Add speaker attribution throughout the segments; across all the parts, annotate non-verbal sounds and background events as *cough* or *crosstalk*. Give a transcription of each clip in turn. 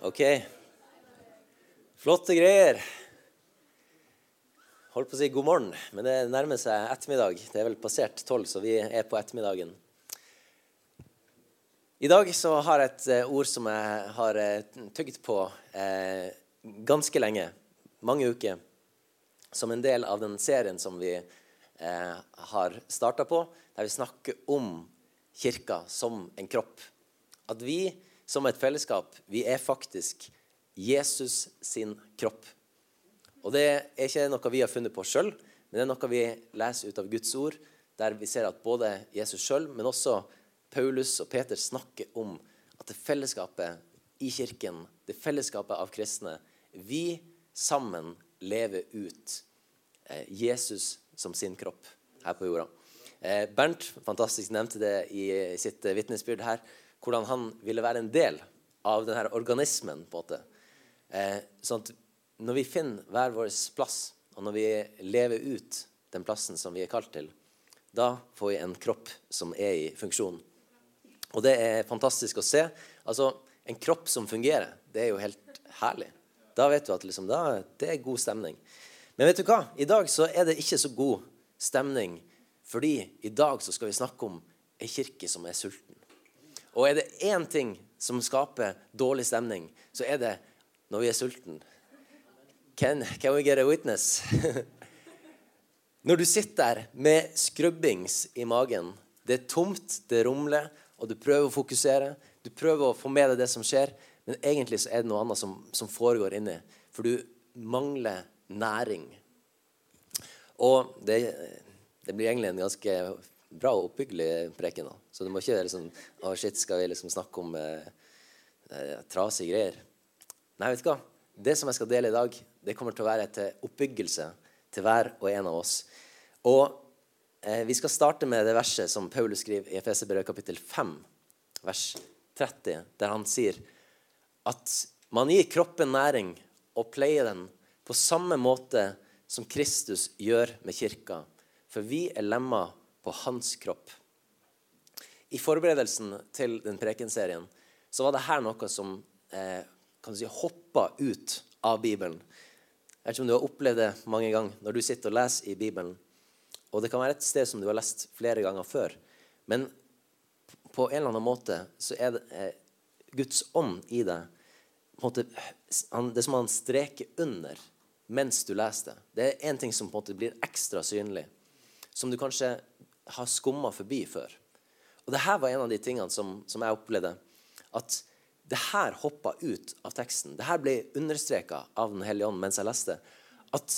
Speaker 1: Ok. Flotte greier. Holdt på å si god morgen, men det nærmer seg ettermiddag. Det er vel passert tolv, så vi er på ettermiddagen. I dag så har jeg et eh, ord som jeg har eh, tygd på eh, ganske lenge, mange uker, som en del av den serien som vi eh, har starta på, der vi snakker om kirka som en kropp. At vi som et fellesskap, vi er faktisk Jesus sin kropp. Og det er ikke noe vi har funnet på sjøl, men det er noe vi leser ut av Guds ord, der vi ser at både Jesus sjøl, men også Paulus og Peter snakker om at det fellesskapet i kirken, det fellesskapet av kristne, vi sammen lever ut eh, Jesus som sin kropp her på jorda. Eh, Bernt fantastisk nevnte det i sitt vitnesbyrd her hvordan han ville være en del av denne organismen. på en måte. Eh, sånn at når vi finner hver vår plass, og når vi lever ut den plassen som vi er kalt til, da får vi en kropp som er i funksjon. Og det er fantastisk å se. Altså, En kropp som fungerer, det er jo helt herlig. Da vet du at liksom, da, det er god stemning. Men vet du hva? I dag så er det ikke så god stemning, fordi i dag så skal vi snakke om ei kirke som er sulten. Og er det én ting som skaper dårlig stemning, så er det når vi er sulten. Can, can we get a witness? *laughs* når du sitter der med skrubbings i magen, det er tomt, det rumler, og du prøver å fokusere, du prøver å få med deg det som skjer, men egentlig så er det noe annet som, som foregår inni, for du mangler næring. Og det, det blir egentlig en ganske bra og oppbyggelig preken. Da. Så du må ikke være liksom Å, shit, skal vi liksom snakke om eh, eh, trasige greier? Nei, vet du hva? Det som jeg skal dele i dag, det kommer til å være til oppbyggelse til hver og en av oss. Og eh, Vi skal starte med det verset som Paulus skriver i Efeserbrevet kapittel 5, vers 30, der han sier at man gir kroppen næring og pleier den på samme måte som Kristus gjør med kirka. For vi er lemmer hans kropp. I forberedelsen til den prekenserien så var det her noe som eh, kan du si, hoppa ut av Bibelen. Jeg vet ikke om du har opplevd det mange ganger når du sitter og leser i Bibelen. Og det kan være et sted som du har lest flere ganger før. Men på en eller annen måte så er det eh, Guds ånd i deg Det som han streker under mens du leser det. Det er én ting som på en måte blir ekstra synlig. Som du kanskje har skumma forbi før. Og det her var en av de tingene som, som jeg opplevde. At det her hoppa ut av teksten. Det her ble understreka av Den hellige ånd mens jeg leste. At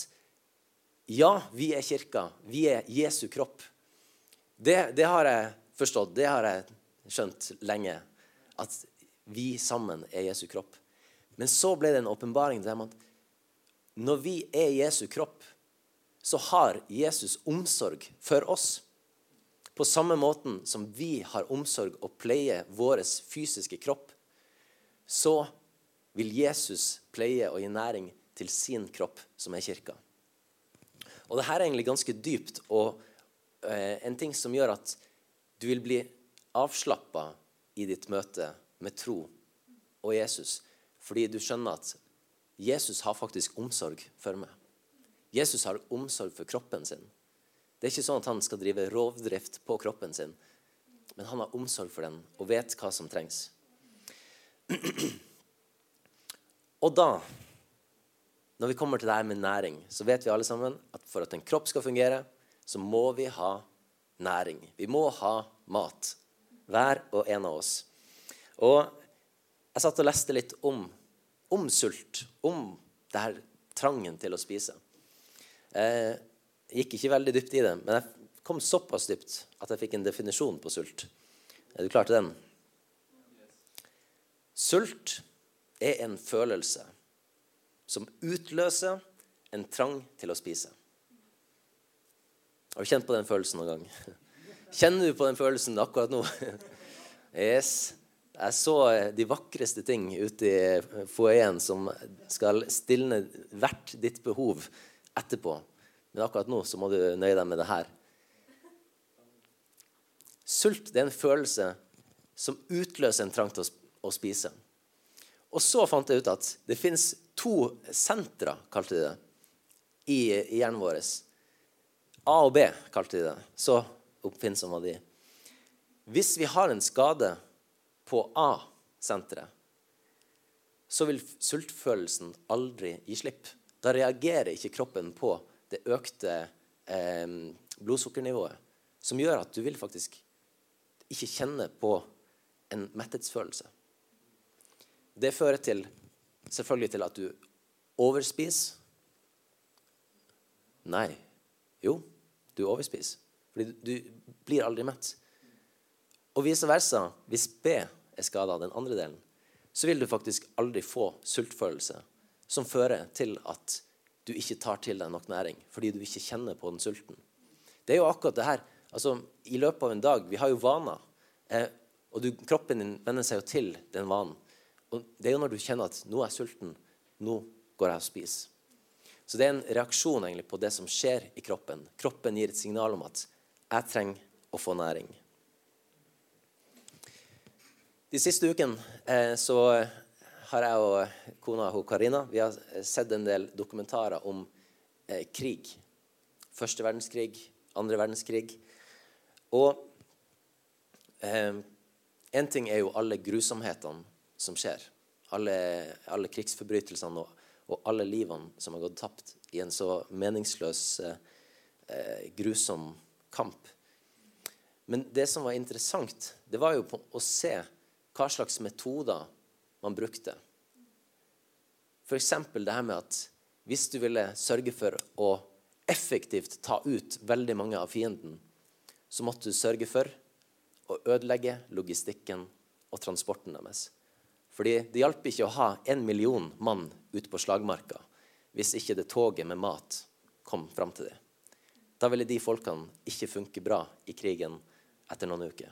Speaker 1: ja, vi er kirka. Vi er Jesu kropp. Det, det har jeg forstått. Det har jeg skjønt lenge. At vi sammen er Jesu kropp. Men så ble det en åpenbaring der at når vi er Jesu kropp, så har Jesus omsorg for oss. På samme måten som vi har omsorg og pleier vår fysiske kropp, så vil Jesus pleie og gi næring til sin kropp, som er kirka. Og Dette er egentlig ganske dypt og eh, en ting som gjør at du vil bli avslappa i ditt møte med tro og Jesus, fordi du skjønner at Jesus har faktisk omsorg for meg. Jesus har omsorg for kroppen sin. Det er ikke sånn at han skal drive rovdrift på kroppen sin, men han har omsorg for den og vet hva som trengs. Og da, når vi kommer til det her med næring, så vet vi alle sammen at for at en kropp skal fungere, så må vi ha næring. Vi må ha mat. Hver og en av oss. Og jeg satt og leste litt om, om sult, om det her trangen til å spise. Eh, gikk ikke veldig dypt i det, men jeg kom såpass dypt at jeg fikk en definisjon på sult. Er du klar til den? Sult er en følelse som utløser en trang til å spise. Har du kjent på den følelsen noen gang? *laughs* Kjenner du på den følelsen akkurat nå? *laughs* Yes. Jeg så de vakreste ting ute i foajeen som skal stilne hvert ditt behov etterpå. Men akkurat nå så må du nøye deg med det her. Sult det er en følelse som utløser en trang til å spise. Og så fant jeg ut at det fins to sentra, kalte de det, i, hjernen vår. A og B kalte de det. Så oppfinnsomme var de. Hvis vi har en skade på A-senteret, så vil sultfølelsen aldri gi slipp. Da reagerer ikke kroppen på det økte eh, blodsukkernivået, som gjør at du vil faktisk ikke kjenne på en metthetsfølelse. Det fører til, selvfølgelig til at du overspiser. Nei. Jo, du overspiser. Fordi du, du blir aldri mett. Og vice versa. Hvis B er skada, den andre delen, så vil du faktisk aldri få sultfølelse som fører til at du ikke tar til deg nok næring fordi du ikke kjenner på den sulten. Det er jo akkurat det her. Altså, I løpet av en dag Vi har jo vaner. Eh, og du, kroppen din venner seg jo til den vanen. Og Det er jo når du kjenner at 'nå er jeg sulten', 'nå går jeg og spiser'. Så det er en reaksjon egentlig på det som skjer i kroppen. Kroppen gir et signal om at 'jeg trenger å få næring'. De siste ukene eh, så har jeg og kona hun Karina vi har sett en del dokumentarer om eh, krig. Første verdenskrig, andre verdenskrig. Og eh, en ting er jo alle grusomhetene som skjer. Alle, alle krigsforbrytelsene og, og, alle livene som har gått tapt i en så meningsløs, eh, grusom kamp. Men det som var interessant, det var jo å se hva slags metoder man brukte. F.eks. det her med at hvis du ville sørge for å effektivt ta ut veldig mange av fienden, så måtte du sørge for å ødelegge logistikken og transporten deres. Fordi Det hjalp ikke å ha en million mann ute på slagmarka hvis ikke det toget med mat kom fram til dem. Da ville de folkene ikke funke bra i krigen etter noen uker.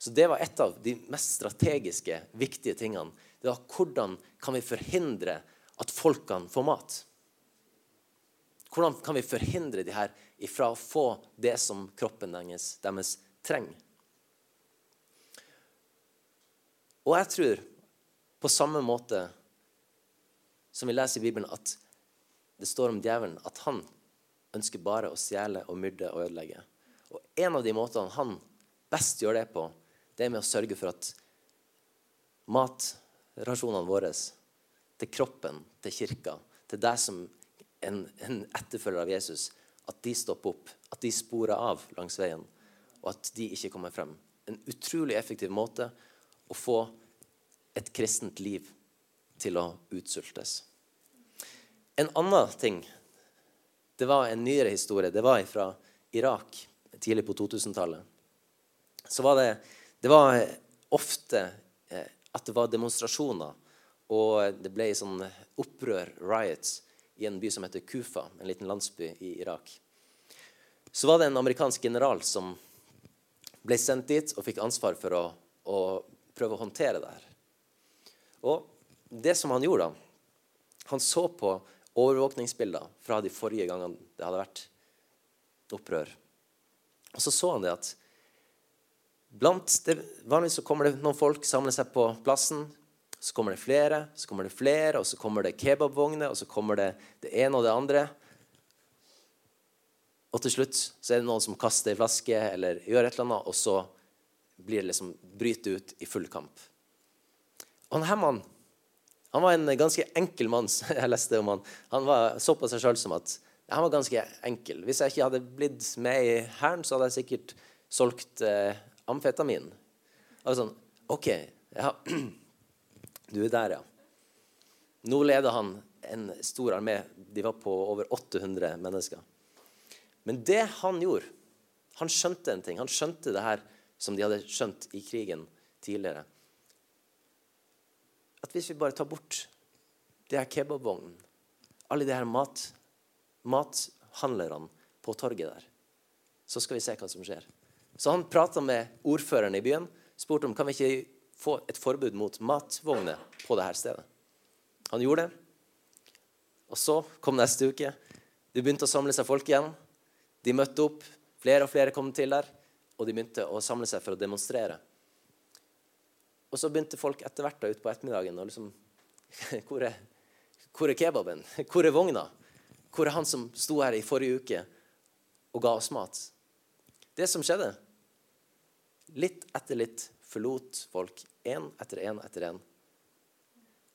Speaker 1: Så Det var et av de mest strategiske, viktige tingene. Det var Hvordan kan vi forhindre at folkene får mat? Hvordan kan vi forhindre de her ifra å få det som kroppen deres, deres trenger? Og jeg tror på samme måte som vi leser i Bibelen, at det står om djevelen at han ønsker bare å stjele og myrde og ødelegge. Og en av de måtene han best gjør det på, det er med å sørge for at matrasjonene våre til kroppen, til kirka, til deg som en, en etterfølger av Jesus, at de stopper opp, at de sporer av langs veien, og at de ikke kommer frem. En utrolig effektiv måte å få et kristent liv til å utsultes. En annen ting Det var en nyere historie. Det var fra Irak tidlig på 2000-tallet. Så var det, det var ofte eh, at det var demonstrasjoner, og det ble sånn opprør, riots, i en by som heter Kufa, en liten landsby i Irak. Så var det en amerikansk general som ble sendt dit og fikk ansvar for å, å prøve å håndtere det her. Og det som han gjorde, da Han så på overvåkningsbilder fra de forrige gangene det hadde vært opprør. Og så så han det at det, Vanligvis så kommer det noen folk samler seg på plassen. Så kommer det flere, så kommer det flere, og så kommer det kebabvogner, og så kommer det det ene og det andre. Og til slutt så er det noen som kaster ei flaske eller gjør et eller annet, og så blir det liksom bryter ut i full kamp. Og denne mannen han var en ganske enkel mann. *laughs* jeg leste om Han Han var, så på seg sjøl som at han var ganske enkel. Hvis jeg ikke hadde blitt med i Hæren, så hadde jeg sikkert solgt eh, amfetamin. Og sånn, OK, ja. *clears throat* du er der, ja. Nå leder han en stor armé. De var på over 800 mennesker. Men det han gjorde Han skjønte en ting. Han skjønte det her som de hadde skjønt i krigen tidligere. At hvis vi bare tar bort de her kebabvognene, alle de her mat, mathandlerne på torget der, så skal vi se hva som skjer. Så han prata med ordføreren i byen, spurte om kan vi ikke få et forbud mot matvogner på dette stedet. Han gjorde det. Og så kom neste uke. Det begynte å samle seg folk igjen. De møtte opp. Flere og flere kom til der, og de begynte å samle seg for å demonstrere. Og så begynte folk etter hvert da utpå ettermiddagen å liksom *laughs* hvor er, hvor er kebaben? *laughs* Hvor er vogna? Hvor er han som sto her i forrige uke og ga oss mat? Det som skjedde Litt etter litt forlot folk én etter én etter én.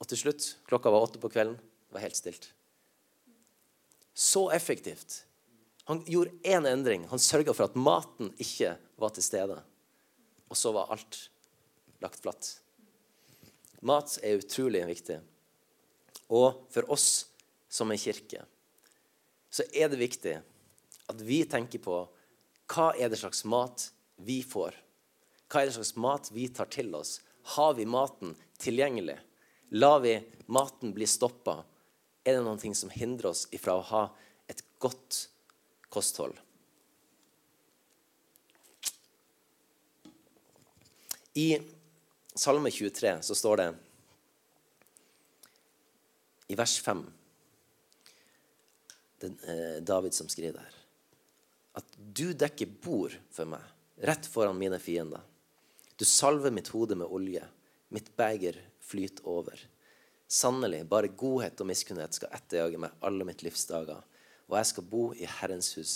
Speaker 1: Og til slutt, klokka var åtte på kvelden, det var helt stilt. Så effektivt. Han gjorde én endring. Han sørga for at maten ikke var til stede. Og så var alt lagt flatt. Mat er utrolig viktig. Og for oss som en kirke så er det viktig at vi tenker på hva er det slags mat vi får. Hva er det slags mat vi tar til oss? Har vi maten tilgjengelig? Lar vi maten bli stoppa? Er det noe som hindrer oss ifra å ha et godt kosthold? I Salme 23 så står det i vers 5 Det eh, David som skriver der. At du dekker bord for meg, rett foran mine fiender. Du salver mitt hode med olje. Mitt beger flyter over. Sannelig, bare godhet og miskunnhet skal etterjage meg alle mitt livs dager, og jeg skal bo i Herrens hus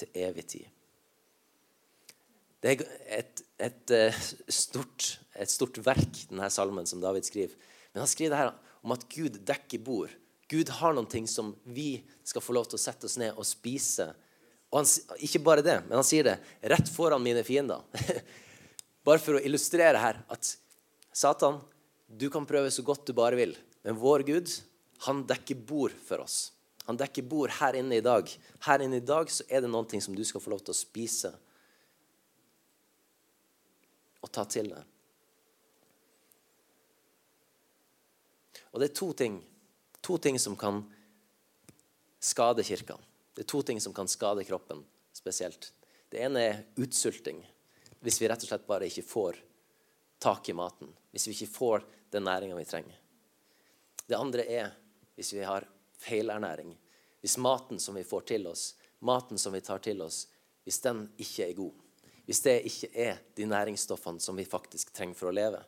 Speaker 1: til evig tid. Det er et, et, eh, stort, et stort verk, denne salmen som David skriver. Men han skriver det her om at Gud dekker bord. Gud har noen ting som vi skal få lov til å sette oss ned og spise. Og han, ikke bare det, men han sier det rett foran mine fiender. *laughs* bare for å illustrere her at Satan, du kan prøve så godt du bare vil, men vår Gud, han dekker bord for oss. Han dekker bord her inne i dag. Her inne i dag så er det ting som du skal få lov til å spise og ta til deg. Og det er to ting, to ting som kan skade kirka. Det er to ting som kan skade kroppen spesielt. Det ene er utsulting. Hvis vi rett og slett bare ikke får tak i maten. Hvis vi ikke får den næringa vi trenger. Det andre er hvis vi har feilernæring. Hvis maten som vi får til oss, maten som vi tar til oss, hvis den ikke er god. Hvis det ikke er de næringsstoffene som vi faktisk trenger for å leve.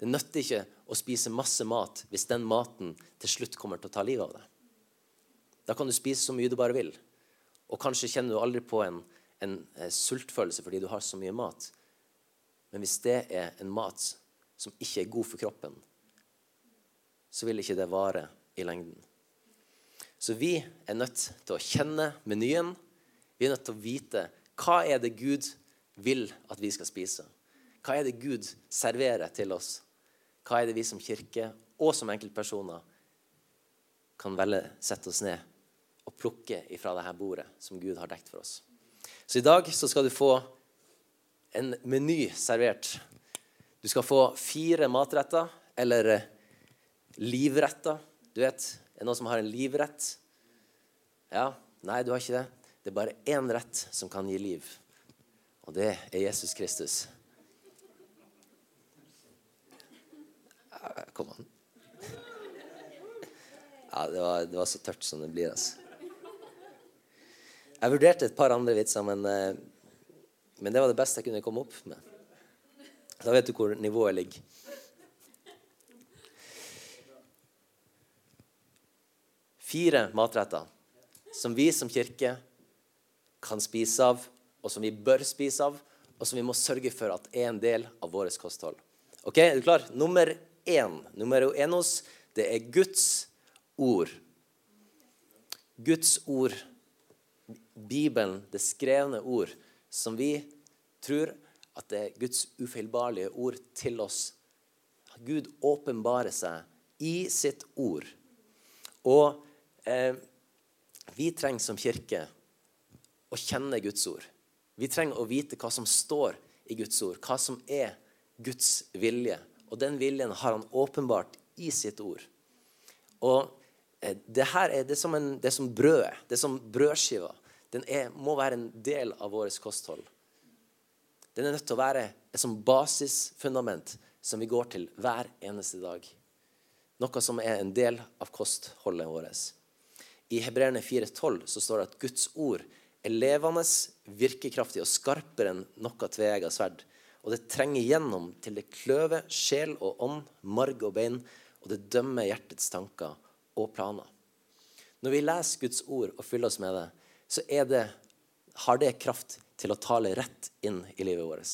Speaker 1: Det nytter ikke å spise masse mat hvis den maten til slutt kommer til å ta livet av deg. Da kan du spise så mye du bare vil, og kanskje kjenner du aldri på en, en, eh, sultfølelse fordi du har så mye mat. Men hvis det er en mat som ikke er god for kroppen, så vil ikke det vare i lengden. Så vi er nødt til å kjenne menyen. Vi er nødt til å vite hva er det Gud vil at vi skal spise. Hva er det Gud serverer til oss? Hva er det vi som kirke og som enkeltpersoner kan velge sette oss ned og plukke ifra dette bordet som Gud har dekt for oss? Så i dag så skal du få en meny servert. Du skal få fire matretter, eller eh, livretter. Du vet, er det noen som har en livrett? Ja? Nei, du har ikke det. Det er bare én rett som kan gi liv, og det er Jesus Kristus. Kom an. *laughs* Ja, det var, det var, så tørt som det blir, altså. Jeg vurderte et par andre vitser, men, eh, men det var det beste jeg kunne komme opp med. Da vet du hvor nivået ligger. Fire matretter som vi som kirke kan spise av, og som vi bør spise av, og som vi må sørge for at er en del av vårt kosthold. Ok, Er du klar? Nummer én. Nummer enos, det er Guds ord. Guds ord, Bibelen, det skrevne ord, som vi tror at det er Guds ufeilbarlige ord til oss. Gud åpenbarer seg i sitt ord. Og eh, vi trenger som kirke å kjenne Guds ord. Vi trenger å vite hva som står i Guds ord, hva som er Guds vilje. Og den viljen har han åpenbart i sitt ord. Og eh, det her er det som, en, det som brødet, det som brødskiva. Den er, må være en del av vårt kosthold. Den er nødt til å være et sånt basisfundament som vi går til hver eneste dag. Noe som er en del av kostholdet vårt. I Hebreerne 4,12 så står det at Guds ord er levende, virkekraftig og skarpere enn noe tveegga sverd og det trenger gjennom til det kløver sjel og ånd, marg og bein, og det dømmer hjertets tanker og planer. Når vi leser Guds ord og fyller oss med det, så det, har det kraft til å tale rett inn i livet vårt.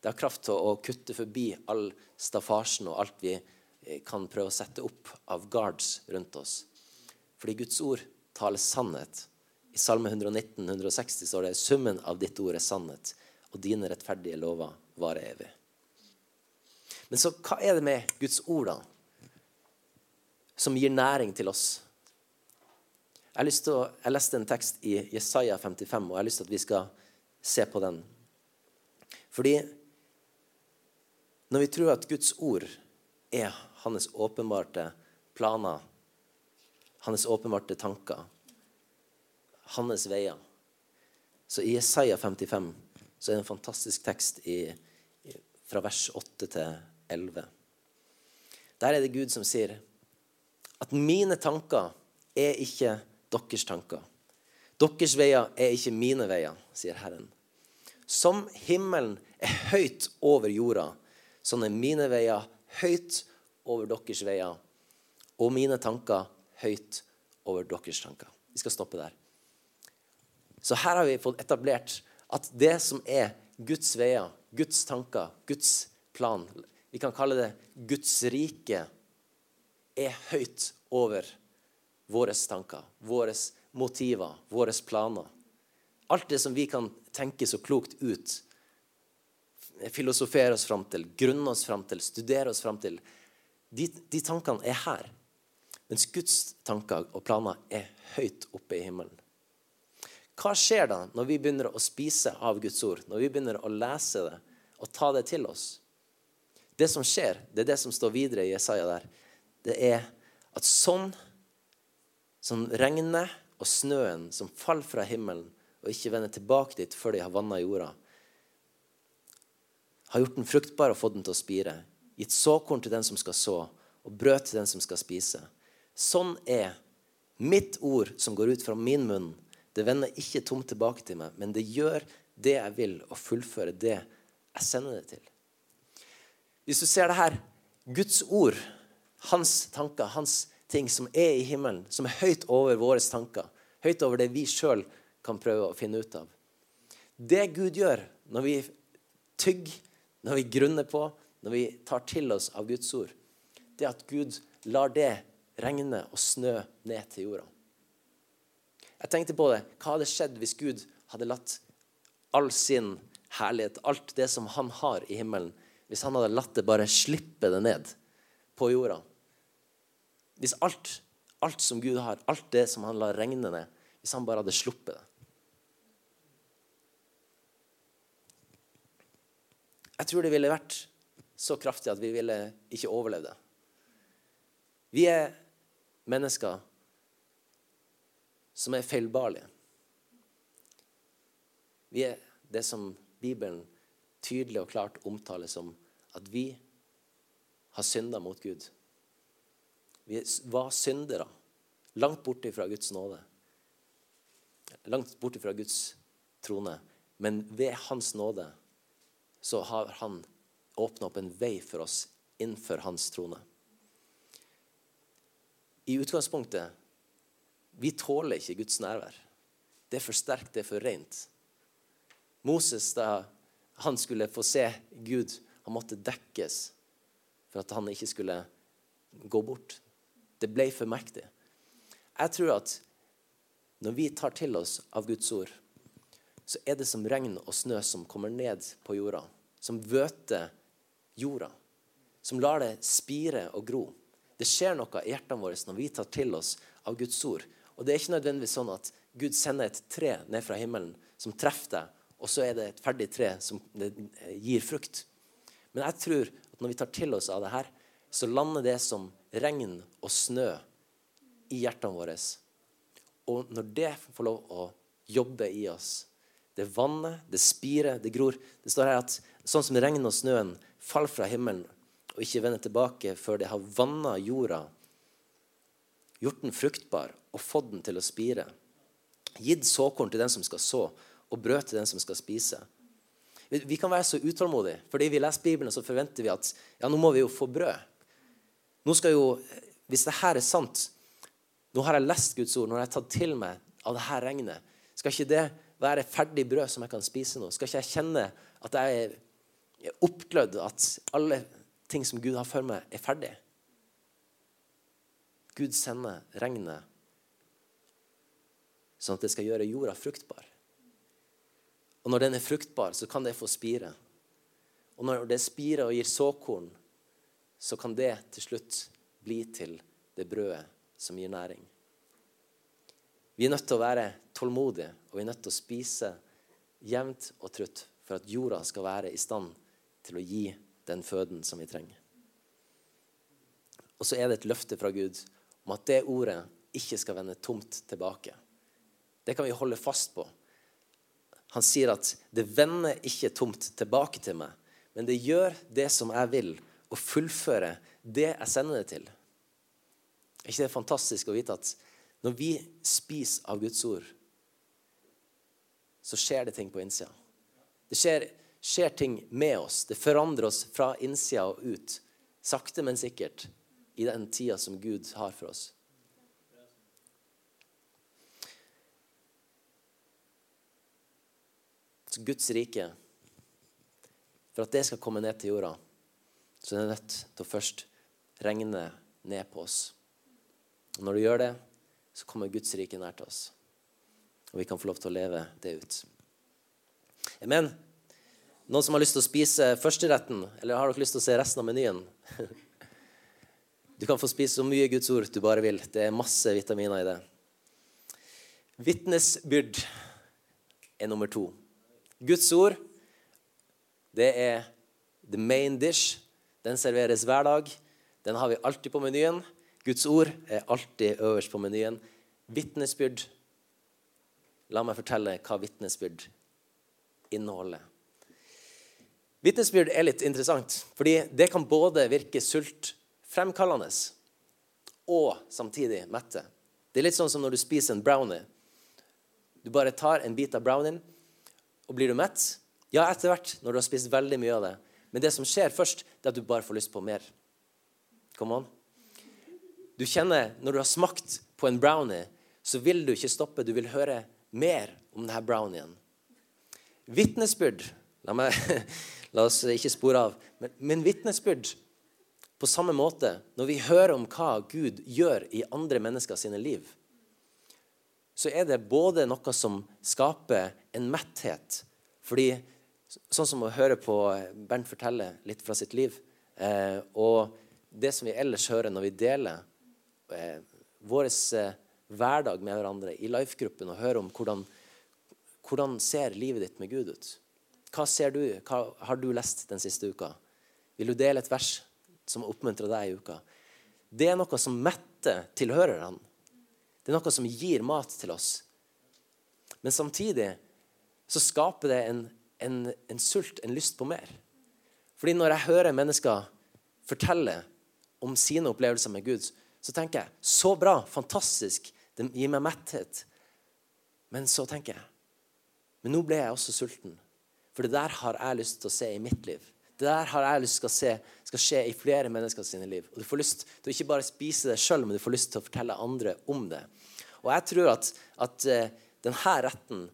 Speaker 1: Det har kraft til å kutte forbi all staffasjen og alt vi eh, kan prøve å sette opp av guards rundt oss. Fordi Guds ord taler sannhet. I Salme 119, 160 står det summen av ditt ord er sannhet, og dine rettferdige lover varer evig. Men så hva er det med Guds ord, da, som gir næring til oss? Jeg, å, jeg leste en tekst i Jesaja 55, og jeg har lyst til at vi skal se på den. Fordi når vi tror at Guds ord er hans åpenbarte planer, hans åpenbarte tanker, hans veier Så i Jesaja 55 så er det en fantastisk tekst i, fra vers 8 til 11. Der er det Gud som sier at mine tanker er ikke deres tanker. Deres veier er ikke mine veier, sier Herren. Som himmelen er høyt over jorda, sånn er mine veier høyt over deres veier, og mine tanker høyt over deres tanker. Vi skal stoppe der. Så her har vi fått etablert at det som er Guds veier, Guds tanker, Guds plan Vi kan kalle det Guds rike, er høyt over våre tanker, våre motiver, våre planer. Alt det som vi kan tenke så klokt ut, filosofere oss fram til, grunne oss fram til, studere oss fram til, de, de tankene er her. Mens Guds tanker og planer er høyt oppe i himmelen. Hva skjer da når vi begynner å spise av Guds ord, når vi begynner å lese det og ta det til oss? Det som skjer, det er det som står videre i Jesaja der. Det er at sånn som regnet og snøen som faller fra himmelen og ikke vender tilbake dit før de har vanna jorda, har gjort den fruktbar og fått den til å spire, gitt såkorn til den som skal så, og brød til den som skal spise. Sånn er mitt ord som går ut fra min munn det vender ikke tomt tilbake til meg, men det gjør det jeg vil, og fullfører det jeg sender det til. Hvis du ser det her Guds ord, hans tanker, hans ting som er i himmelen, som er høyt over våre tanker, høyt over det vi sjøl kan prøve å finne ut av. Det Gud gjør når vi tygger, når vi grunner på, når vi tar til oss av Guds ord, det er at Gud lar det regne og snø ned til jorda. Jeg tenkte på det. Hva hadde skjedd hvis Gud hadde latt all sin herlighet, alt det som han har i himmelen, hvis han hadde latt det bare slippe det ned på jorda? Hvis alt, alt som Gud har, alt det som han lar regne ned, hvis han bare hadde sluppet det Jeg tror det ville vært så kraftig at vi ville ikke overlevd det. Vi er mennesker som er feilbarlige. Vi er det som Bibelen tydelig og klart omtaler som at vi har synda mot Gud. Vi var syndere, langt borte fra Guds nåde. Langt borte fra Guds trone. Men ved Hans nåde så har Han åpna opp en vei for oss innenfor Hans trone. I utgangspunktet vi tåler ikke Guds nærvær. Det er for sterkt, det er for rent. Moses, da han skulle få se Gud, han måtte dekkes for at han ikke skulle gå bort. Det ble for mektig. Jeg tror at når vi tar til oss av Guds ord, så er det som regn og snø som kommer ned på jorda, som vøter jorda, som lar det spire og gro. Det skjer noe i hjertene våre når vi tar til oss av Guds ord. Og det er ikke nødvendigvis sånn at Gud sender et tre ned fra himmelen som treffer deg, og så er det et ferdig tre som gir frukt. Men jeg tror at når vi tar til oss av det her, så lander det som regn og snø i hjertene våre. Og når det får lov å jobbe i oss Det vannet, det spirer, det gror. Det står her at sånn som regn og snøen faller fra himmelen og ikke vender tilbake før det har vanna jorda gjort den fruktbar og fått den til å spire. Gitt såkorn til den som skal så, og brød til den som skal spise. Vi kan være så utålmodige. Fordi vi leser Bibelen, så forventer vi at ja, nå må vi jo få brød. Nå skal jo, Hvis det her er sant Nå har jeg lest Guds ord, nå har jeg tatt til meg av det her regnet. Skal ikke det være ferdig brød som jeg kan spise nå? Skal ikke jeg kjenne at jeg er oppglødd, at alle ting som Gud har for meg, er ferdig? Gud sender regnet sånn at det skal gjøre jorda fruktbar. Og når den er fruktbar, så kan det få spire. Og når det spirer og gir såkorn, så kan det til slutt bli til det brødet som gir næring. Vi er nødt til å være tålmodige, og vi er nødt til å spise jevnt og trutt for at jorda skal være i stand til å gi den føden som vi trenger. Og så er det et løfte fra Gud om at det ordet ikke skal vende tomt tilbake. Det kan vi holde fast på. Han sier at 'det vender ikke tomt tilbake til meg', men det gjør det som jeg vil, og fullføre det jeg sender det til. Er ikke det fantastisk å vite at når vi spiser av Guds ord, så skjer det ting på innsida. Det skjer, skjer ting med oss. Det forandrer oss fra innsida og ut. Sakte, men sikkert i den tida som Gud har for oss. Så Guds rike, for at det skal komme ned til jorda, så er det nødt til å først regne ned på oss. Og når du gjør det, så kommer Guds rike nær til oss. Og vi kan få lov til å leve det ut. Amen. Noen som har lyst til å spise førsteretten, eller har dere lyst til å se resten av menyen? Du kan få spise så mye Guds ord du bare vil. Det er masse vitaminer i det. Vitnesbyrd er nummer to. Guds ord, det er the main dish. Den serveres hver dag. Den har vi alltid på menyen. Guds ord er alltid øverst på menyen. Vitnesbyrd. La meg fortelle hva vitnesbyrd inneholder. Vitnesbyrd er litt interessant, fordi det kan både virke sultfremkallende og samtidig mette. Det er litt sånn som når du spiser en brownie. Du bare tar en bit av brownien, og blir du mett? Ja, etter hvert, når du har spist veldig mye av det. Men det som skjer først, det er at du bare får lyst på mer. Come on. Du kjenner, Når du har smakt på en brownie, så vil du ikke stoppe. Du vil høre mer om denne brownien. Vitnesbyrd La, *laughs* la oss ikke spore av. Men, men vitnesbyrd på samme måte, når vi hører om hva Gud gjør i andre mennesker sine liv, så er det både noe som skaper en metthet. Fordi sånn som å høre på Bernt fortelle litt fra sitt liv, eh, og det som vi ellers hører når vi deler eh, vår eh, hverdag med hverandre i life-gruppen, og hører om hvordan, hvordan ser livet ditt med Gud ut. Hva ser du? Hva har du lest den siste uka? Vil du dele et vers som oppmuntrer deg i uka. Det er noe som metter tilhørerne. Det er noe som gir mat til oss. Men samtidig så skaper det en, en, en sult, en lyst på mer. Fordi når jeg hører mennesker fortelle om sine opplevelser med Gud, så tenker jeg så bra, fantastisk, det gir meg metthet. Men så tenker jeg men nå ble jeg også sulten. For det der har jeg lyst til å se i mitt liv. Det der har jeg lyst til å se skal skje i flere mennesker sine liv. Og Du får lyst til å ikke bare spise det sjøl, men du får lyst til å fortelle andre om det. Og jeg tror at, at uh, denne retten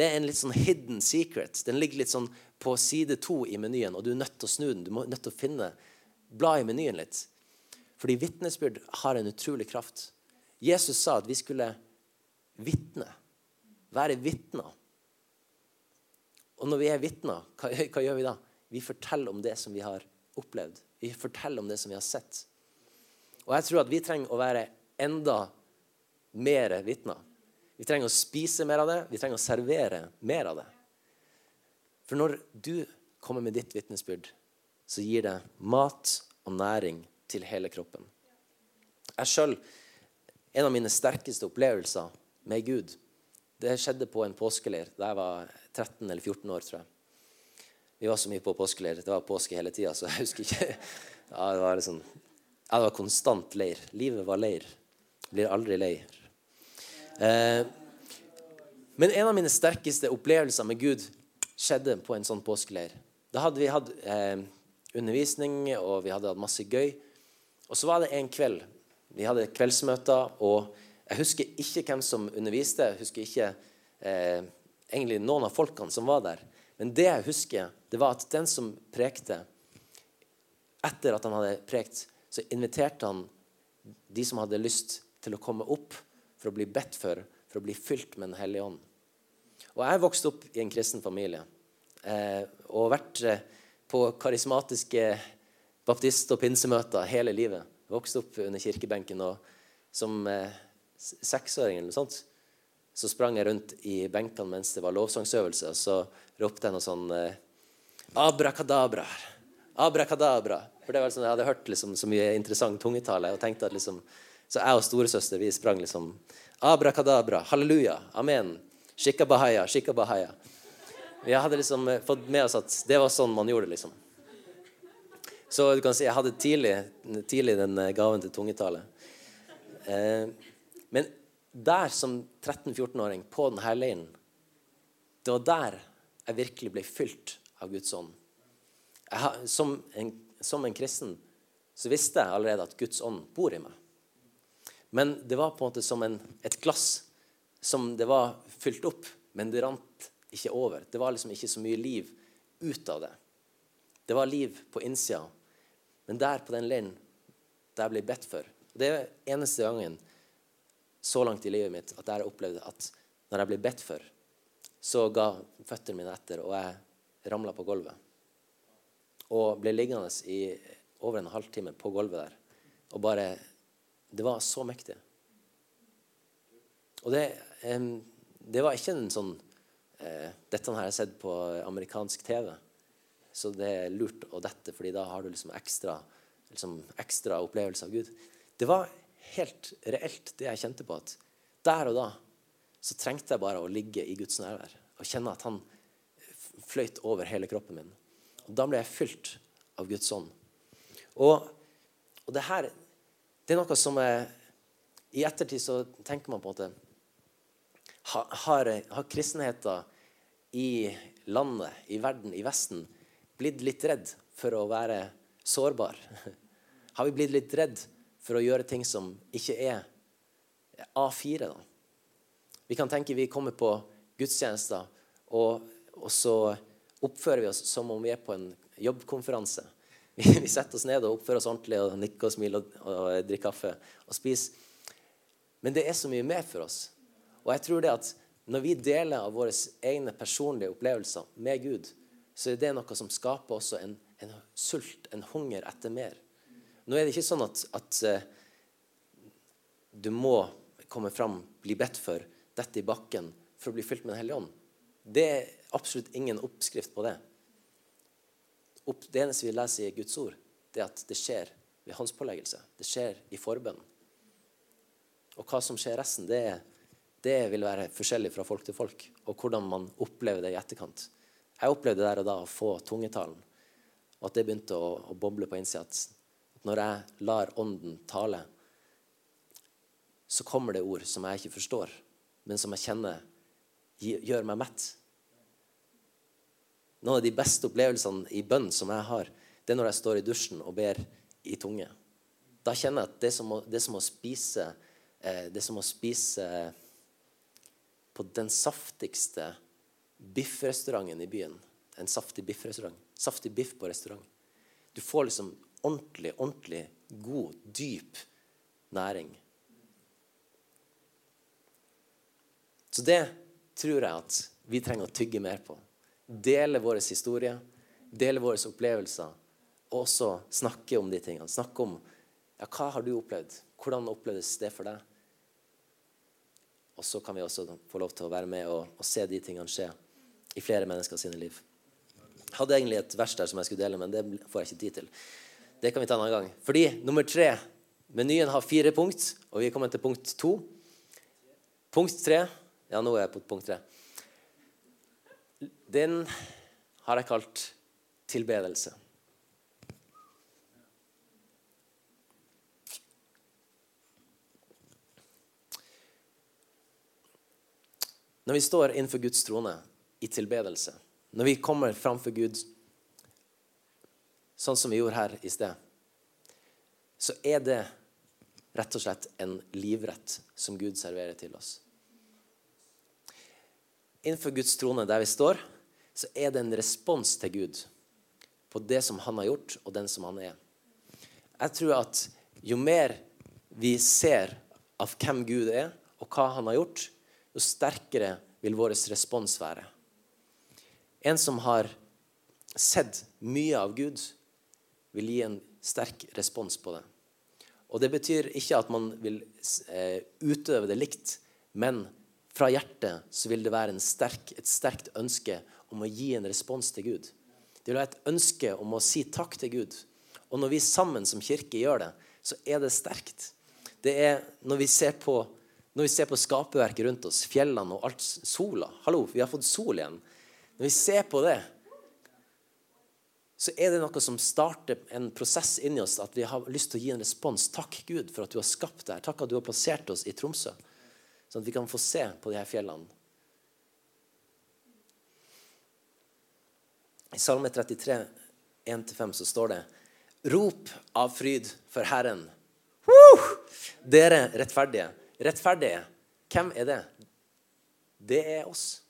Speaker 1: det er en litt sånn hidden secret. Den ligger litt sånn på side to i menyen, og du er nødt til å snu den. Du er nødt til å finne Bla i menyen litt. Fordi vitnesbyrd har en utrolig kraft. Jesus sa at vi skulle vitne. Være vitner. Og når vi er vitner, hva, hva gjør vi da? Vi forteller om det som vi har opplevd. Vi forteller om det som vi har sett. Og jeg tror at vi trenger å være enda mer vitner. Vi trenger å spise mer av det, vi trenger å servere mer av det. For når du kommer med ditt vitnesbyrd, så gir det mat og næring til hele kroppen. Jeg sjøl En av mine sterkeste opplevelser med Gud det skjedde på en påskeleir da jeg var 13 eller 14 år. tror jeg. Vi var så mye på påskeleir. Det var påske hele tida, så jeg husker ikke. Ja, det var liksom ja, det var konstant leir. Livet var leir. Blir aldri lei. Eh, men en av mine sterkeste opplevelser med Gud skjedde på en sånn påskeleir. Da hadde vi hatt eh, undervisning, og vi hadde hatt masse gøy. Og så var det en kveld. Vi hadde kveldsmøter, og jeg husker ikke hvem som underviste. Jeg husker ikke eh, egentlig noen av folkene som var der. Men det jeg husker, det var at den som prekte, etter at han hadde prekt, så inviterte han de som hadde lyst til å komme opp for å bli bedt for, for å bli fylt med Den hellige ånd. Og jeg vokste opp i en kristen familie eh, og vært eh, på karismatiske baptist- og pinsemøter hele livet. Vokste opp under kirkebenken, og som eh, seksåring eller noe sånt, så sprang jeg rundt i benkene mens det var lovsangsøvelse, og så ropte jeg noe sånn eh, Abrakadabra. Abrakadabra. For det var sånn, Jeg hadde hørt liksom, så mye interessant tungetale. og tenkte at liksom, Så jeg og storesøster vi sprang liksom Abrakadabra. Halleluja. Amen. shikabahaya, shikabahaya. Vi hadde liksom eh, fått med oss at det var sånn man gjorde det. liksom. Så du kan si jeg hadde tidlig, tidlig den eh, gaven til tungetale. Eh, men der som 13-14-åring på denne leiren, det var der jeg virkelig ble fylt av Guds ånd. Jeg, som, en, som, en, kristen så visste jeg allerede at Guds ånd bor i meg. Men det var på en måte som en, et glass som det var fylt opp, men det rant ikke over. Det var liksom ikke så mye liv ut av det. Det var liv på innsida. Men der på den leiren, der jeg ble bedt for. Det er eneste gangen så langt i livet mitt at jeg har opplevd at når jeg ble bedt for, så ga føttene mine etter, og jeg ramla på gulvet. Og ble liggende i over en halvtime på gulvet der. Og bare Det var så mektig. Og det, det var ikke en sånn eh, Dette har jeg sett på amerikansk TV, så det er lurt å dette, fordi da har du liksom ekstra, liksom ekstra opplevelse av Gud. Det var helt reelt, det jeg kjente på. At der og da så trengte jeg bare å ligge i Guds nærvær og kjenne at han fløyt over hele kroppen min. Og Da ble jeg fylt av Guds ånd. Og, og det her det er noe som er, I ettertid så tenker man på måte Har, har kristenheten i landet, i verden, i Vesten blitt litt redd for å være sårbar? *laughs* Har vi blitt litt redd for å gjøre ting som ikke er A4. Da. Vi kan tenke vi kommer på gudstjenester, og, og, så oppfører vi oss som om vi er på en jobbkonferanse. Vi, vi setter oss ned og oppfører oss ordentlig og nikker og smiler og, og drikker kaffe og spiser. Men det er så mye mer for oss. Og jeg tror det at når vi deler av våre egne personlige opplevelser med Gud, så er det noe som skaper også en, en sult, en hunger etter mer. Nå er det ikke sånn at, at uh, du må komme fram, bli bedt for, dette i bakken for å bli fylt med Den hellige ånd. Det er absolutt ingen oppskrift på det. Det eneste vi leser i Guds ord, det er at det skjer ved håndspåleggelse. Det skjer i forbønn. Og hva som skjer resten, det, det, vil være forskjellig fra folk til folk. Og hvordan man opplever det i etterkant. Jeg opplevde der og da å få tungetalen, og at det begynte å, å boble på innsida. Når jeg lar Ånden tale, så kommer det ord som jeg ikke forstår, men som jeg kjenner gjør meg mett. Noen av de beste opplevelsene i bønn som jeg har, det er når jeg står i dusjen og ber i tunge. Da kjenner jeg at det er som å, det er som å spise eh, Det er som å spise på den saftigste biffrestauranten i byen. En saftig biffrestaurant. Saftig biff på restaurant. Du får liksom ordentlig, ordentlig god, dyp næring. Så det tror jeg at vi trenger å tygge mer på. Dele vår historie, dele våre opplevelser, og også snakke om de tingene. Snakke om ja, hva har du opplevd? Hvordan opplevdes det for deg? Og så kan vi også få lov til å være med og, og se de tingene skje i flere mennesker sine liv. Jeg hadde egentlig et vers der som jeg skulle dele, men det får jeg ikke tid til. Det kan vi ta en annen gang. Fordi nummer tre Menyen har fire punkt, og vi er kommet til punkt to. Punkt tre Ja, nå er jeg på punkt tre. Den har jeg kalt tilbedelse. Når vi står innenfor Guds trone i tilbedelse, når vi kommer framfor Gud, sånn som vi gjorde her i sted, så er det rett og slett en livrett som Gud serverer til oss. Innenfor Guds trone, der vi står, så er det en respons til Gud på det som han har gjort, og den som han er. Jeg tror at jo mer vi ser av hvem Gud er, og hva han har gjort, jo sterkere vil vår respons være. En som har sett mye av Gud, vil gi en sterk respons på det. Og Det betyr ikke at man vil eh, utøve det likt, men fra hjertet så vil det være sterk, et sterkt ønske om å gi en respons til Gud. Det vil være et ønske om å si takk til Gud. Og når vi sammen som kirke gjør det, så er det sterkt. Det er når vi ser på, når ser på skaperverket rundt oss, fjellene og alt, sola Hallo, vi har fått sol igjen. Når vi ser på det, så er det noe som starter en prosess inni oss, at vi har lyst til å gi en respons. Takk, Gud, for at du har skapt det her. Takk at du har plassert oss i Tromsø, sånn at vi kan få se på de her fjellene. I Salme 33, 1-5, så står det Rop av fryd for Herren. Woo! Dere rettferdige. Rettferdige, hvem er det? Det er oss.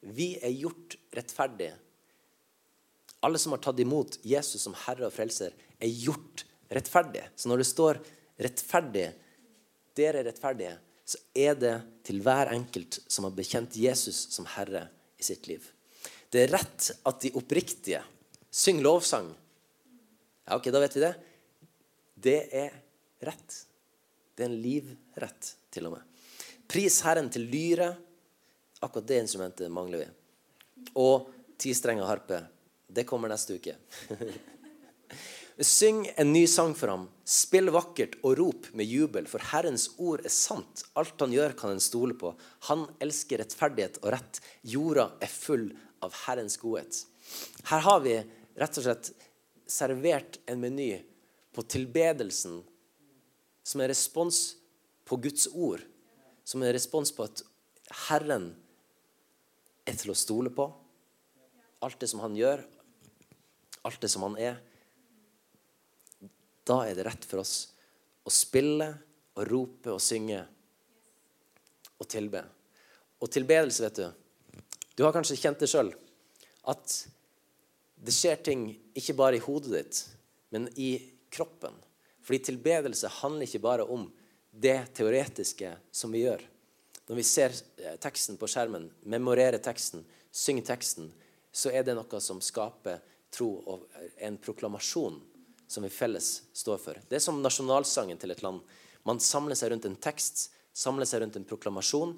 Speaker 1: Vi er gjort rettferdige. Alle som har tatt imot Jesus som Herre og Frelser, er gjort rettferdige. Så når det står 'rettferdige', dere er rettferdige, så er det til hver enkelt som har bekjent Jesus som Herre i sitt liv. Det er rett at de oppriktige synger lovsang. Ja, ok, da vet vi det. Det er rett. Det er en livrett, til og med. Pris Herren til lyre Akkurat det instrumentet mangler vi. Og ti strenger harpe. Det kommer neste uke. *laughs* Syng en ny sang for ham. Spill vakkert og rop med jubel, for Herrens ord er sant. Alt han gjør, kan en stole på. Han elsker rettferdighet og rett. Jorda er full av Herrens godhet. Her har vi rett og slett servert en meny på tilbedelsen som en respons på Guds ord. Som en respons på at Herren er til å stole på. Alt det som han gjør, alt det som han er. Da er det rett for oss å spille og rope og synge og tilbe. Og tilbedelse, vet du Du har kanskje kjent det sjøl. At det skjer ting ikke bare i hodet ditt, men i kroppen. Fordi tilbedelse handler ikke bare om det teoretiske som vi gjør. Når vi ser eh, teksten på skjermen, memorerer teksten, synger teksten, så er det noe som skaper tro og en proklamasjon som vi felles står for. Det er som nasjonalsangen til et land. Man samler seg rundt en tekst, samler seg rundt en proklamasjon,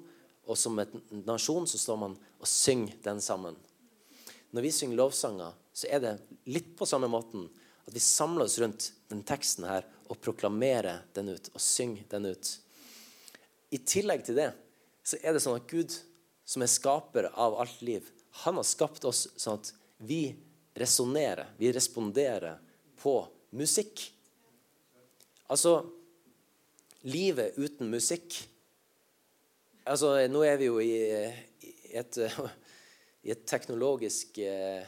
Speaker 1: og som en nasjon så står man og synger den sammen. Når vi synger lovsanger, så er det litt på samme måten at vi samler oss rundt den teksten her og proklamerer den ut og synger den ut. I tillegg til det så er det sånn at Gud, som er skaper av alt liv, han har skapt oss sånn at vi resonnerer, vi responderer på musikk. Altså Livet uten musikk Altså, nå er vi jo i, i, et, *laughs* i et, teknologisk eh,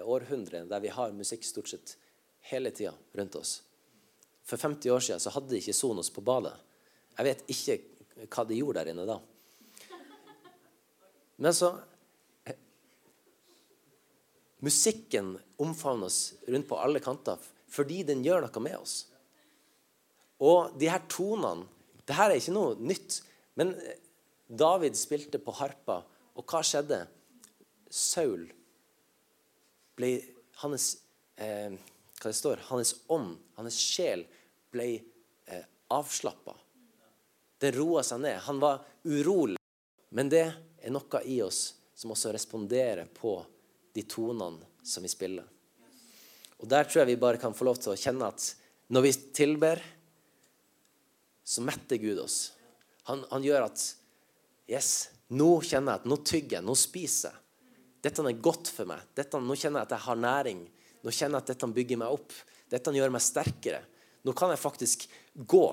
Speaker 1: århundre der vi har musikk stort sett hele tida rundt oss. For 50 år siden så hadde de ikke Sonos på badet. Jeg vet ikke hva de gjorde der inne da. Men så Musikken omfavner oss rundt på alle kanter fordi den gjør noe med oss. Og de her tonene det her er ikke noe nytt. Men David spilte på harpa, og hva skjedde? Saul ble Hans eh, hva det står, hans ånd, hans sjel, ble eh, avslappa. Den roa seg ned. Han var urolig. Men det er noe i oss som også responderer på de tonene som vi spiller. Og Der tror jeg vi bare kan få lov til å kjenne at når vi tilber, så metter Gud oss. Han, han gjør at Yes, nå kjenner jeg at nå tygger jeg, nå spiser jeg. Dette er godt for meg. Dette, nå kjenner jeg at jeg har næring. Nå kjenner jeg at dette bygger meg opp. Dette gjør meg sterkere. Nå kan jeg faktisk gå.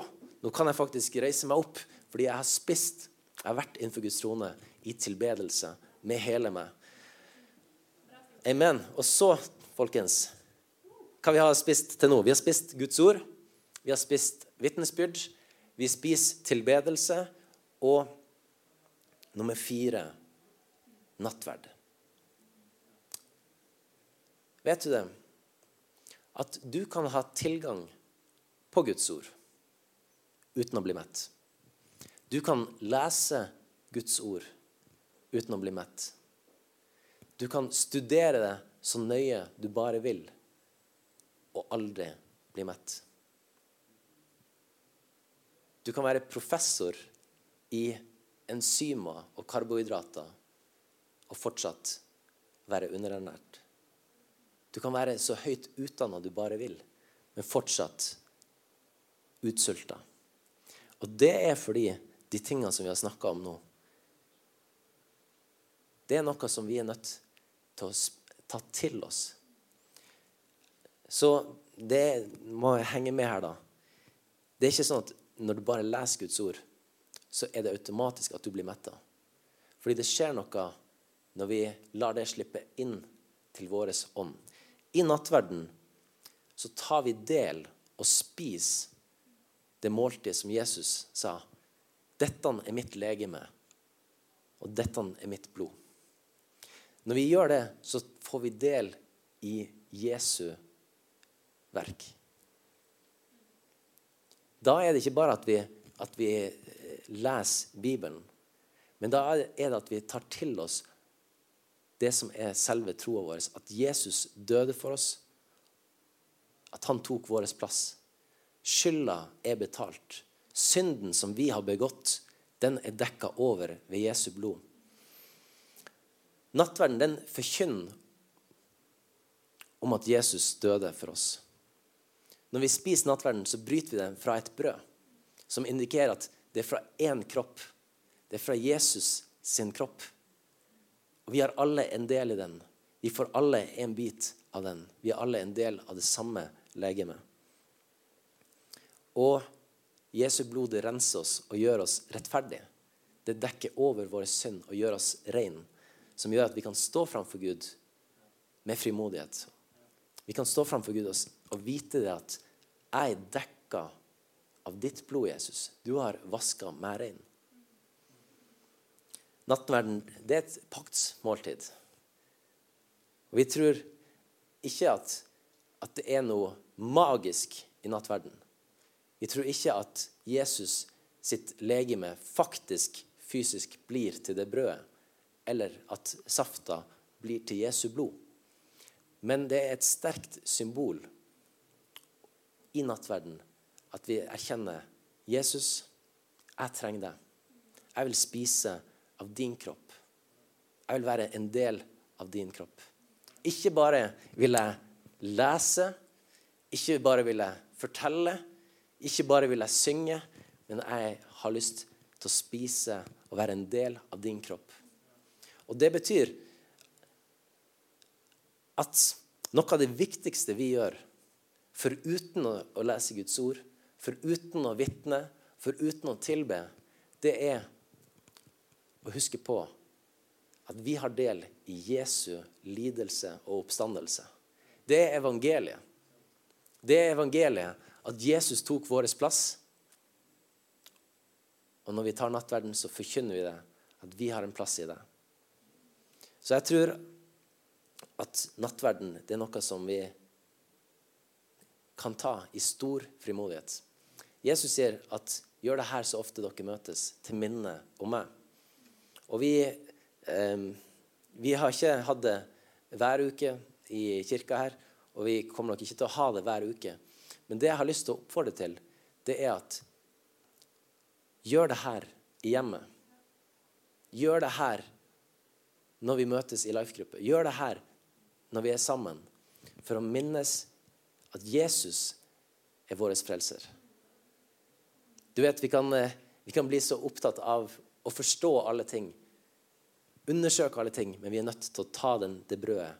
Speaker 1: Nå kan jeg faktisk reise meg opp fordi jeg har spist. Jeg har vært innenfor Guds trone i tilbedelse med hele meg. Amen. Og så, folkens, hva vi har spist til nå? Vi har spist Guds ord. Vi har spist vitnesbyrd. Vi spiser tilbedelse. Og nummer fire nattverd. Vet du det? At du kan ha tilgang på Guds ord uten å bli mett. Du kan lese Guds ord uten å bli mett. Du kan studere det så nøye du bare vil, og aldri bli mett. Du kan være professor i enzymer og karbohydrater og fortsatt være underernært. Du kan være så høyt utdanna du bare vil, men fortsatt utsulta. Og det er fordi de tingene som vi har snakka om nå, det er noe som vi er nødt til å ta til oss. Så det må henge med her, da. Det er ikke sånn at når du bare leser Guds ord, så er det automatisk at du blir metta. Fordi det skjer noe når vi lar det slippe inn til vår ånd. I nattverden så tar vi del og spiser det måltidet som Jesus sa. Dette er mitt legeme, og dette er mitt blod. Når vi gjør det, så får vi del i Jesu verk. Da er det ikke bare at vi, at vi eh, leser Bibelen, men da er det at vi tar til oss det som er selve troa vår. At Jesus døde for oss. At han tok vår plass. Skylda er betalt. Synden som vi har begått, den er dekka over ved Jesu blod. Nattverden den forkynner om at Jesus døde for oss. Når vi spiser nattverden, så bryter vi den fra et brød som indikerer at det er fra én kropp. Det er fra Jesus sin kropp. Og Vi har alle en del i den. Vi får alle en bit av den. Vi er alle en del av det samme legemet. Og Jesu blod renser oss og gjør oss rettferdige. Det dekker over vår synd og gjør oss rein som gjør at vi kan stå framfor Gud med frimodighet. Vi kan stå framfor Gud og vite det at jeg er dekka av ditt blod, Jesus. Du har vaska meg rein. Nattverden det er et paktsmåltid. Vi tror ikke at, at det er noe magisk i nattverden. Vi tror ikke at Jesus sitt legeme faktisk fysisk blir til det brødet eller at safta blir til Jesu blod. Men det er et sterkt symbol i nattverden at vi erkjenner Jesus, jeg trenger deg. Jeg vil spise av din kropp. Jeg vil være en del av din kropp. Ikke bare vil jeg lese, ikke bare vil jeg fortelle, ikke bare vil jeg synge, men jeg har lyst til å spise og være en del av din kropp. Og det betyr at noe av det viktigste vi gjør, foruten å lese Guds ord, foruten å vitne, foruten å tilbe, det er å huske på at vi har del i Jesu lidelse og oppstandelse. Det er evangeliet. Det er evangeliet at Jesus tok vår plass. Og når vi tar nattverden, så forkynner vi det, at vi har en plass i det. Så jeg tror at nattverden det er noe som vi kan ta i stor frimodighet. Jesus sier at 'gjør det her så ofte dere møtes, til minne om meg'. Og vi, eh, vi har ikke hatt det hver uke i kirka her, og vi kommer nok ikke til å ha det hver uke. Men det jeg har lyst til å oppfordre til, det er at gjør det her i hjemmet. Gjør det her når vi møtes i life-gruppe. Gjør det her når vi er sammen, for å minnes at Jesus er vår frelser. Du vet, vi kan, eh, vi kan bli så opptatt av å forstå alle ting, undersøke alle ting, men vi er nødt til å ta den, det brødet,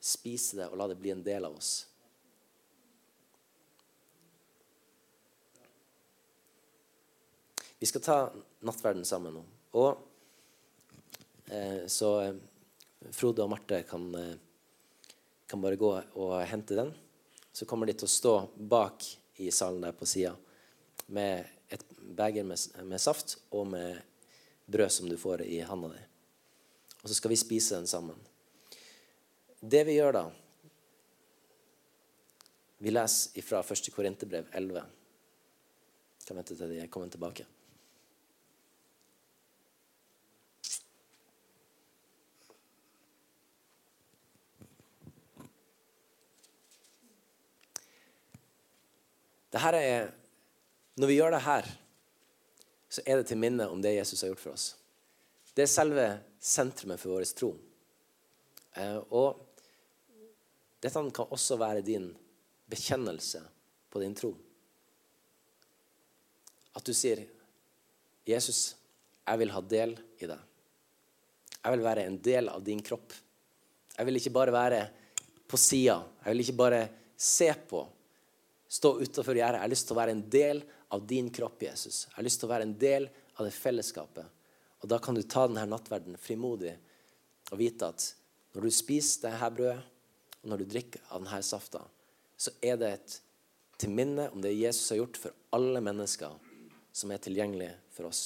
Speaker 1: spise det og la det bli en del av oss. Vi skal ta nattverden sammen nå. Og Eh, så eh, Frode og Marte kan, eh, kan bare gå og hente den. Så kommer de til å stå bak i salen der på sida med et beger med, med, saft og med brød som du får i handa di. Og så skal vi spise den sammen. Det vi gjør da Vi leser fra 1. Korinterbrev 11. Kan vente til de kommer tilbake. Det her er, når vi gjør det her, så er det til minne om det Jesus har gjort for oss. Det er selve sentrumet for vår tro. Eh, og dette kan også være din bekjennelse på din tro. At du sier, 'Jesus, jeg vil ha del i deg.' Jeg vil være en del av din kropp.' Jeg vil ikke bare være på sida. Jeg vil ikke bare se på stå utafor gjerdet. Jeg har lyst til å være en del av din kropp, Jesus. Jeg har lyst til å være en del av det fellesskapet. Og da kan du ta denne nattverden frimodig og vite at når du spiser dette brødet, og når du drikker av denne safta, så er det et til minne om det Jesus har gjort for alle mennesker som er tilgjengelige for oss.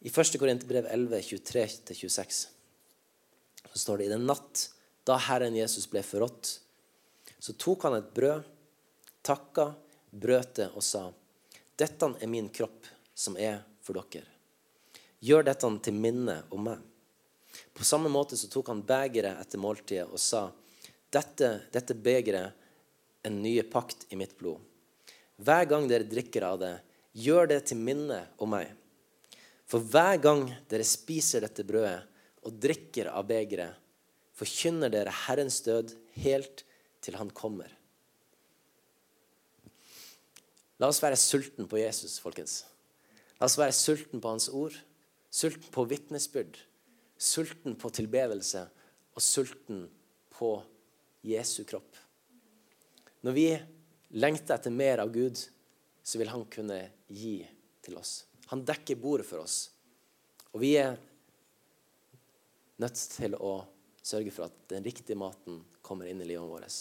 Speaker 1: I 1. Korinterbrev 11, 23-26 så står det i den natt da Herren Jesus ble forrådt, så tok han et brød takka, brøt det og sa, 'Dette er min kropp, som er for dere.' Gjør dette til minne om meg. På samme måte så tok han begeret etter måltidet og sa, 'Dette, dette begeret er en nye pakt i mitt blod.' Hver gang dere drikker av det, gjør det til minne om meg. For hver gang dere spiser dette brødet og drikker av begeret, forkynner dere Herrens død helt til han kommer. La oss være sulten på Jesus, folkens. La oss være sulten på Hans ord, sulten på vitnesbyrd, sulten på tilbedelse og sulten på Jesu kropp. Når vi lengter etter mer av Gud, så vil Han kunne gi til oss. Han dekker bordet for oss. Og vi er nødt til å sørge for at den riktige maten kommer inn i livet vårt.